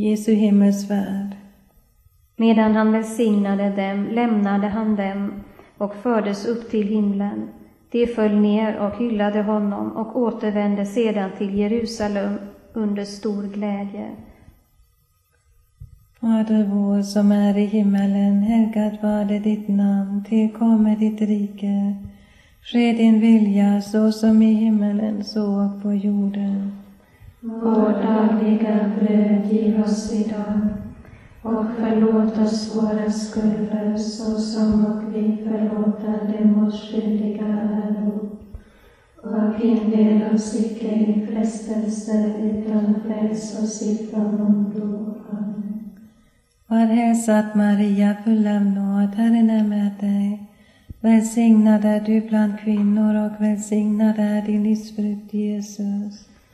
Jesu himmelsfärd. Medan han välsignade dem lämnade han dem och fördes upp till himlen. De föll ner och hyllade honom och återvände sedan till Jerusalem under stor glädje. Fader vår som är i himmelen, helgat varde ditt namn, tillkommer ditt rike. Ske din vilja så som i himmelen, så och på jorden. Vårt dagliga bröd giv oss idag och förlåt oss våra skulder såsom och vi förlåta dem oss skyldiga äro. Och inled oss icke i frestelse utan fräls oss ifrån ondo. Amen. Var hälsad Maria, full av nåd, Herren är med dig. Välsignad är du bland kvinnor och välsignad är din livsfrukt Jesus.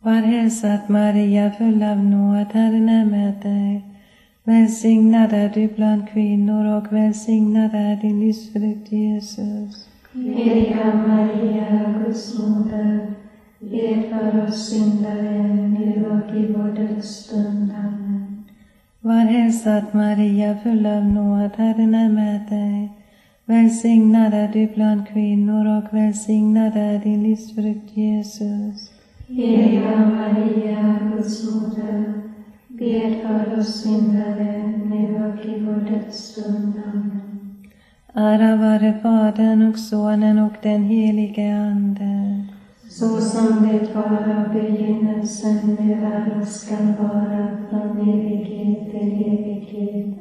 Var hälsad Maria, full av nåd, Herren är med dig. Välsignad är du bland kvinnor och välsignad är din livsfrukt Jesus. Heliga Maria, Guds moder, be för oss syndare nu och i vår dödsstund. Amen. Var hälsad Maria, full av nåd, Herren är med dig. Välsignad är du bland kvinnor och välsignad är din livsfrukt Jesus. Heliga Maria, Guds moder, be för oss syndare nu och i vår dödsstund. Amen. Ära vare Fadern och Sonen och den helige Ande. Så som det var av begynnelsen, nu är och skall vara, från evighet till evighet.